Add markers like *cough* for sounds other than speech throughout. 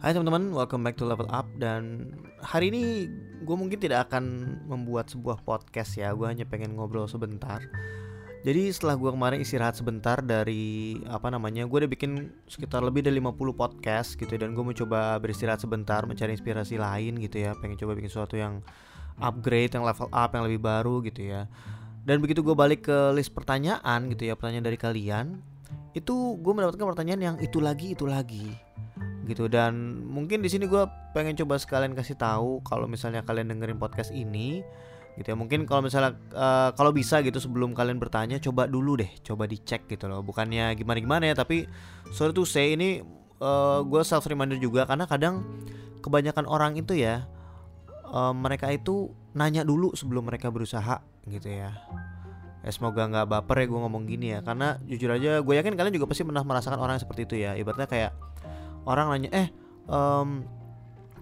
Hai teman-teman, welcome back to Level Up. Dan hari ini gue mungkin tidak akan membuat sebuah podcast ya. Gue hanya pengen ngobrol sebentar. Jadi setelah gue kemarin istirahat sebentar dari apa namanya Gue udah bikin sekitar lebih dari 50 podcast gitu Dan gue mau coba beristirahat sebentar mencari inspirasi lain gitu ya. Pengen coba bikin sesuatu yang upgrade, yang level up, yang lebih baru gitu ya. Dan begitu gue balik ke list pertanyaan gitu ya Pertanyaan dari kalian Itu gue mendapatkan pertanyaan yang itu lagi, itu lagi gitu. Dan mungkin di sini gue pengen coba sekalian kasih tahu kalau misalnya kalian dengerin podcast ini gitu ya. Mungkin kalau misalnya uh, kalau bisa gitu sebelum kalian bertanya coba dulu deh coba dicek gitu loh. Bukannya gimana gimana ya tapi sorry tuh saya ini uh, gue self reminder juga karena kadang kebanyakan orang itu ya uh, mereka itu nanya dulu sebelum mereka berusaha gitu ya. Ya semoga nggak baper ya gue ngomong gini ya. Karena jujur aja gue yakin kalian juga pasti pernah merasakan orang seperti itu ya. Ibaratnya kayak orang nanya eh um,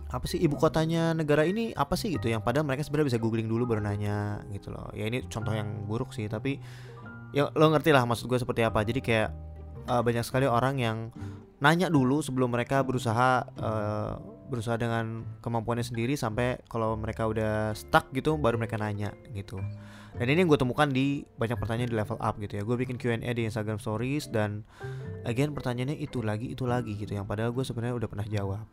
apa sih ibu kotanya negara ini apa sih? Gitu yang padahal mereka sebenarnya bisa googling dulu baru nanya gitu loh. Ya ini contoh yang buruk sih tapi ya lo ngerti lah maksud gue seperti apa. Jadi kayak uh, banyak sekali orang yang nanya dulu sebelum mereka berusaha uh, berusaha dengan kemampuannya sendiri sampai kalau mereka udah stuck gitu baru mereka nanya gitu. Dan ini yang gue temukan di banyak pertanyaan di level up gitu ya. Gue bikin Q&A di Instagram Stories dan again pertanyaannya itu lagi itu lagi gitu yang padahal gue sebenarnya udah pernah jawab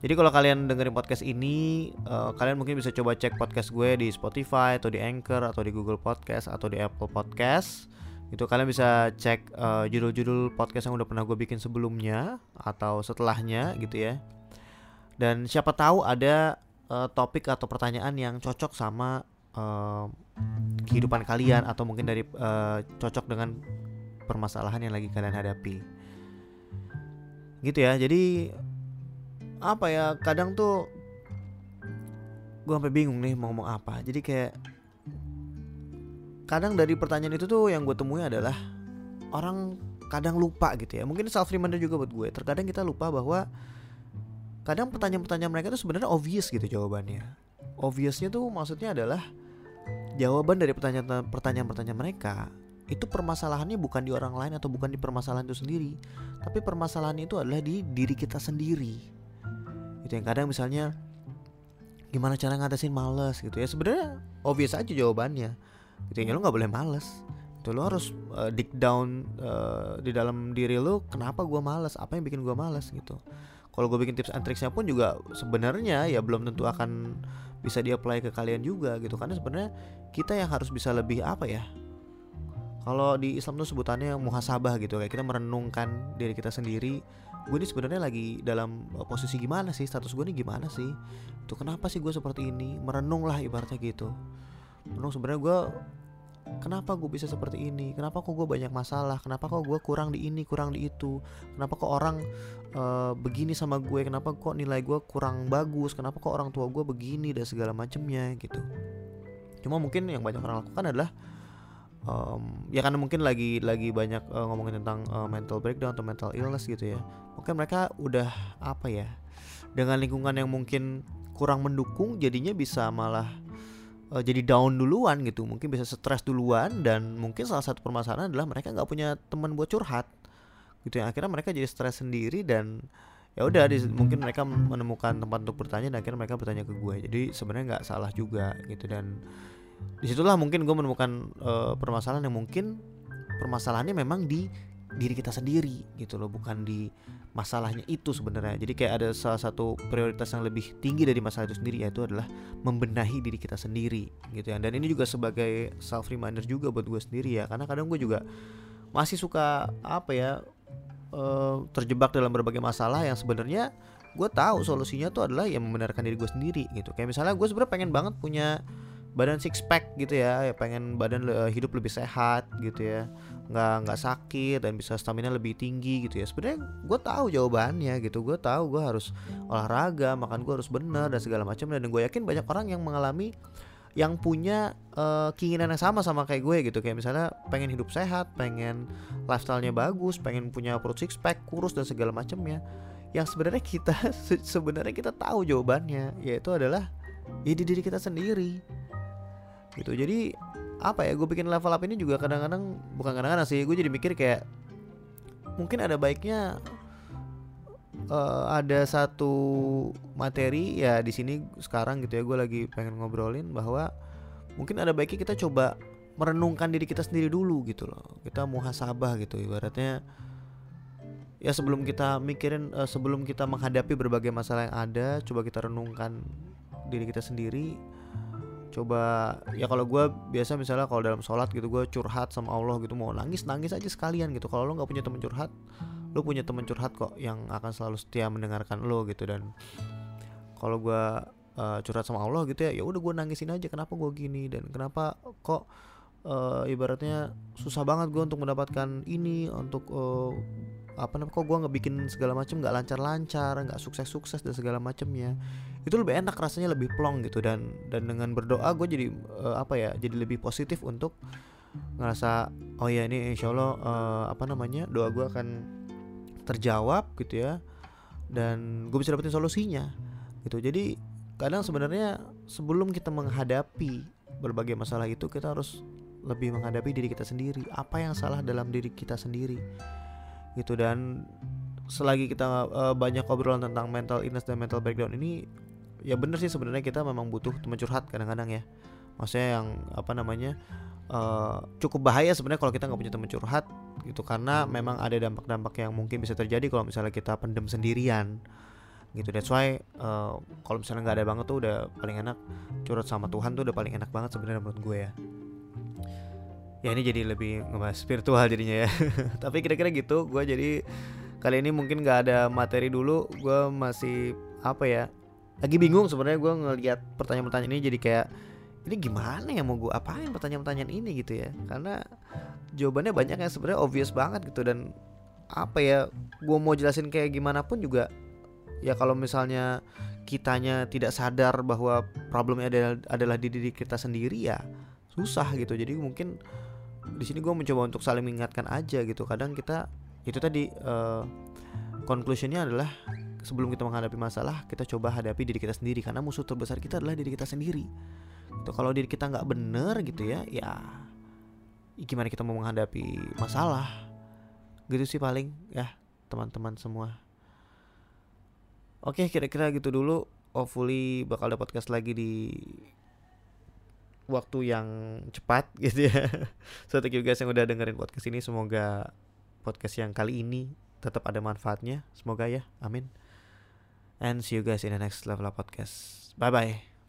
jadi kalau kalian dengerin podcast ini, uh, kalian mungkin bisa coba cek podcast gue di Spotify atau di Anchor atau di Google Podcast atau di Apple Podcast. Itu kalian bisa cek uh, judul-judul podcast yang udah pernah gue bikin sebelumnya atau setelahnya gitu ya. Dan siapa tahu ada uh, topik atau pertanyaan yang cocok sama uh, kehidupan kalian atau mungkin dari uh, cocok dengan permasalahan yang lagi kalian hadapi. Gitu ya jadi apa ya kadang tuh gue sampai bingung nih mau ngomong apa. Jadi kayak kadang dari pertanyaan itu tuh yang gue temui adalah orang kadang lupa gitu ya. Mungkin self reminder juga buat gue terkadang kita lupa bahwa kadang pertanyaan-pertanyaan mereka tuh sebenarnya obvious gitu jawabannya. Obviousnya tuh maksudnya adalah jawaban dari pertanyaan-pertanyaan mereka itu permasalahannya bukan di orang lain atau bukan di permasalahan itu sendiri. Tapi permasalahan itu adalah di diri kita sendiri. Itu yang kadang misalnya gimana cara ngatasin males gitu ya. Sebenarnya obvious aja jawabannya. Gitu ya lo nggak boleh males. Itu lo harus uh, dig down uh, di dalam diri lo kenapa gue males? Apa yang bikin gue males? Gitu. Kalau gue bikin tips and tricksnya pun juga sebenarnya ya belum tentu akan bisa di-apply ke kalian juga gitu. Karena sebenarnya kita yang harus bisa lebih apa ya kalau di Islam tuh sebutannya muhasabah gitu kayak kita merenungkan diri kita sendiri. Gue ini sebenarnya lagi dalam eh, posisi gimana sih? Status gue ini gimana sih? Itu kenapa sih gue seperti ini? Merenung lah ibaratnya gitu. Merenung sebenarnya gue kenapa gue bisa seperti ini? Kenapa kok gue banyak masalah? Kenapa kok gue kurang di ini kurang di itu? Kenapa kok orang uh, begini sama gue? Kenapa kok nilai gue kurang bagus? Kenapa kok orang tua gue begini dan segala macamnya gitu? Cuma mungkin yang banyak orang lakukan adalah um, ya karena mungkin lagi lagi banyak uh, ngomongin tentang uh, mental breakdown atau mental illness gitu ya. Mungkin mereka udah apa ya dengan lingkungan yang mungkin kurang mendukung jadinya bisa malah uh, jadi down duluan gitu. Mungkin bisa stres duluan dan mungkin salah satu permasalahan adalah mereka nggak punya teman buat curhat gitu ya. Akhirnya mereka jadi stres sendiri dan ya udah mungkin mereka menemukan tempat untuk bertanya dan akhirnya mereka bertanya ke gue. Jadi sebenarnya nggak salah juga gitu dan di situlah mungkin gue menemukan uh, permasalahan yang mungkin permasalahannya memang di diri kita sendiri gitu loh bukan di masalahnya itu sebenarnya. Jadi kayak ada salah satu prioritas yang lebih tinggi dari masalah itu sendiri yaitu adalah membenahi diri kita sendiri gitu ya. Dan ini juga sebagai self reminder juga buat gue sendiri ya karena kadang gue juga masih suka apa ya uh, terjebak dalam berbagai masalah yang sebenarnya gue tahu solusinya tuh adalah yang membenarkan diri gue sendiri gitu. Kayak misalnya gue sebenarnya pengen banget punya badan six pack gitu ya ya pengen badan uh, hidup lebih sehat gitu ya. Nggak nggak sakit dan bisa stamina lebih tinggi gitu ya. Sebenarnya gue tahu jawabannya gitu. Gue tahu gue harus olahraga makan gue harus benar dan segala macam. Dan gue yakin banyak orang yang mengalami yang punya uh, keinginan yang sama sama kayak gue gitu. Kayak misalnya pengen hidup sehat pengen lifestylenya bagus pengen punya perut six pack kurus dan segala macamnya yang sebenarnya kita *laughs* sebenarnya kita tahu jawabannya yaitu adalah ya di diri kita sendiri gitu. Jadi apa ya gue bikin level up ini juga kadang-kadang bukan kadang-kadang sih gue jadi mikir kayak mungkin ada baiknya uh, ada satu materi ya di sini sekarang gitu ya gue lagi pengen ngobrolin bahwa mungkin ada baiknya kita coba merenungkan diri kita sendiri dulu gitu loh. Kita muhasabah gitu ibaratnya ya sebelum kita mikirin uh, sebelum kita menghadapi berbagai masalah yang ada coba kita renungkan diri kita sendiri coba ya kalau gue biasa misalnya kalau dalam sholat gitu gue curhat sama Allah gitu mau nangis nangis aja sekalian gitu. Kalau lo nggak punya teman curhat lo punya teman curhat kok yang akan selalu setia mendengarkan lo gitu. Dan kalau gue uh, curhat sama Allah gitu ya ya udah gue nangisin aja kenapa gue gini dan kenapa kok uh, ibaratnya susah banget gue untuk mendapatkan ini untuk uh, apa namanya kok gue ngebikin segala macam nggak lancar-lancar nggak sukses-sukses dan segala macamnya itu lebih enak rasanya lebih plong gitu. Dan dan dengan berdoa gue jadi uh, apa ya jadi lebih positif untuk ngerasa oh ya ini insya Allah uh, apa namanya doa gue akan terjawab gitu ya. Dan gue bisa dapetin solusinya gitu. Jadi kadang sebenarnya sebelum kita menghadapi berbagai masalah itu kita harus lebih menghadapi diri kita sendiri. Apa yang salah dalam diri kita sendiri gitu. Dan selagi kita uh, banyak obrolan tentang mental illness dan mental breakdown ini ya bener sih sebenarnya kita memang butuh teman curhat kadang-kadang ya. Maksudnya yang apa namanya uh, cukup bahaya sebenarnya kalau kita nggak punya teman curhat gitu. Karena memang ada dampak-dampak yang mungkin bisa terjadi kalau misalnya kita pendem sendirian gitu. That's why uh, kalau misalnya nggak ada banget tuh udah paling enak curhat sama Tuhan tuh udah paling enak banget sebenarnya menurut gue ya ya ini jadi lebih ngebahas spiritual jadinya ya. *laughs* Tapi kira-kira gitu gue jadi kali ini mungkin nggak ada materi dulu gue masih apa ya lagi bingung sebenarnya gue ngelihat pertanyaan-pertanyaan ini jadi kayak ini gimana ya mau gue apain pertanyaan-pertanyaan ini gitu ya. Karena jawabannya banyak yang sebenarnya obvious banget gitu dan apa ya gue mau jelasin kayak gimana pun juga ya kalau misalnya kitanya tidak sadar bahwa problemnya adalah, adalah di diri kita sendiri ya susah gitu. Jadi mungkin di sini gue mencoba untuk saling mengingatkan aja gitu. Kadang kita itu tadi uh, conclusionnya adalah sebelum kita menghadapi masalah kita coba hadapi diri kita sendiri. Karena musuh terbesar kita adalah diri kita sendiri. Itu kalau diri kita nggak bener gitu ya ya gimana kita mau menghadapi masalah? Gitu sih paling ya teman-teman semua. Oke kira-kira gitu dulu. Hopefully bakal ada podcast lagi di waktu yang cepat *laughs* gitu ya. So thank you guys yang udah dengerin podcast ini. Semoga podcast yang kali ini tetap ada manfaatnya. Semoga ya. Amin. And see you guys in the next level of podcast. Bye bye